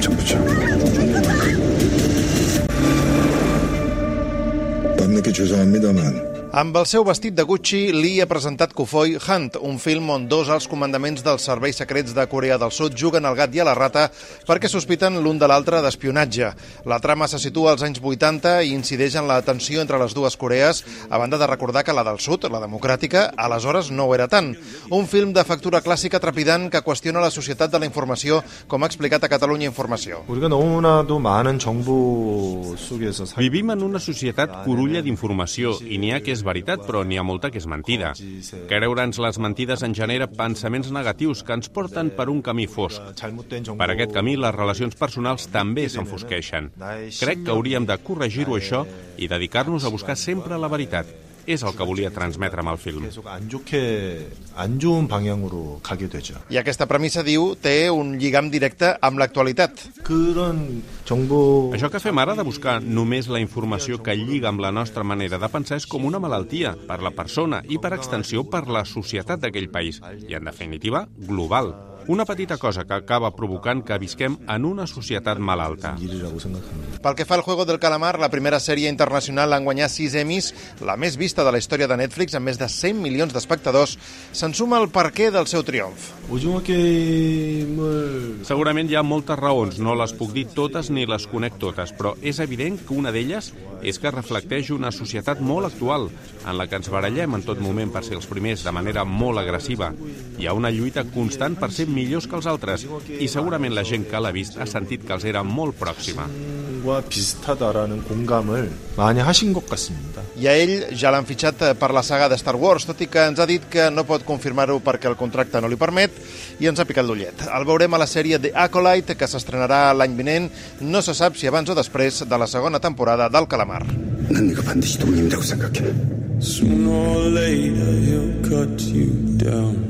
정부죠. 밤늦게 죄송합니다만 Amb el seu vestit de Gucci, Lee ha presentat Kufoi Hunt, un film on dos als comandaments dels serveis secrets de Corea del Sud juguen al gat i a la rata perquè sospiten l'un de l'altre d'espionatge. La trama se situa als anys 80 i incideix en la tensió entre les dues Corees, a banda de recordar que la del Sud, la democràtica, aleshores no ho era tant. Un film de factura clàssica trepidant que qüestiona la societat de la informació, com ha explicat a Catalunya Informació. Vivim en una societat corulla d'informació i n'hi ha que és és veritat, però n'hi ha molta que és mentida. Creure'ns les mentides en genera pensaments negatius que ens porten per un camí fosc. Per aquest camí, les relacions personals també s'enfosqueixen. Crec que hauríem de corregir-ho, això, i dedicar-nos a buscar sempre la veritat és el que volia transmetre amb el film. I aquesta premissa, diu, té un lligam directe amb l'actualitat. Això que fem ara de buscar només la informació que lliga amb la nostra manera de pensar és com una malaltia per la persona i, per extensió, per la societat d'aquell país i, en definitiva, global. Una petita cosa que acaba provocant que visquem en una societat malalta. Pel que fa al Juego del Calamar, la primera sèrie internacional en guanyar 6 Emmys, la més vista de la història de Netflix amb més de 100 milions d'espectadors, se'n suma el perquè del seu triomf. Segurament hi ha moltes raons, no les puc dir totes ni les conec totes, però és evident que una d'elles és que reflecteix una societat molt actual, en la que ens barallem en tot moment per ser els primers de manera molt agressiva. Hi ha una lluita constant per ser millors que els altres, i segurament la gent que l'ha vist ha sentit que els era molt pròxima. 과 비슷하다라는 공감을 많이 하신 것 같습니다. I a ell ja l'han fitxat eh, per la saga de Star Wars, tot i que ens ha dit que no pot confirmar-ho perquè el contracte no li permet i ens ha picat l'ullet. El veurem a la sèrie The Acolyte, que s'estrenarà l'any vinent. No se sap si abans o després de la segona temporada del Calamar. 난 네가 반드시 독립이라고 생각해. Sooner or later he'll cut you down.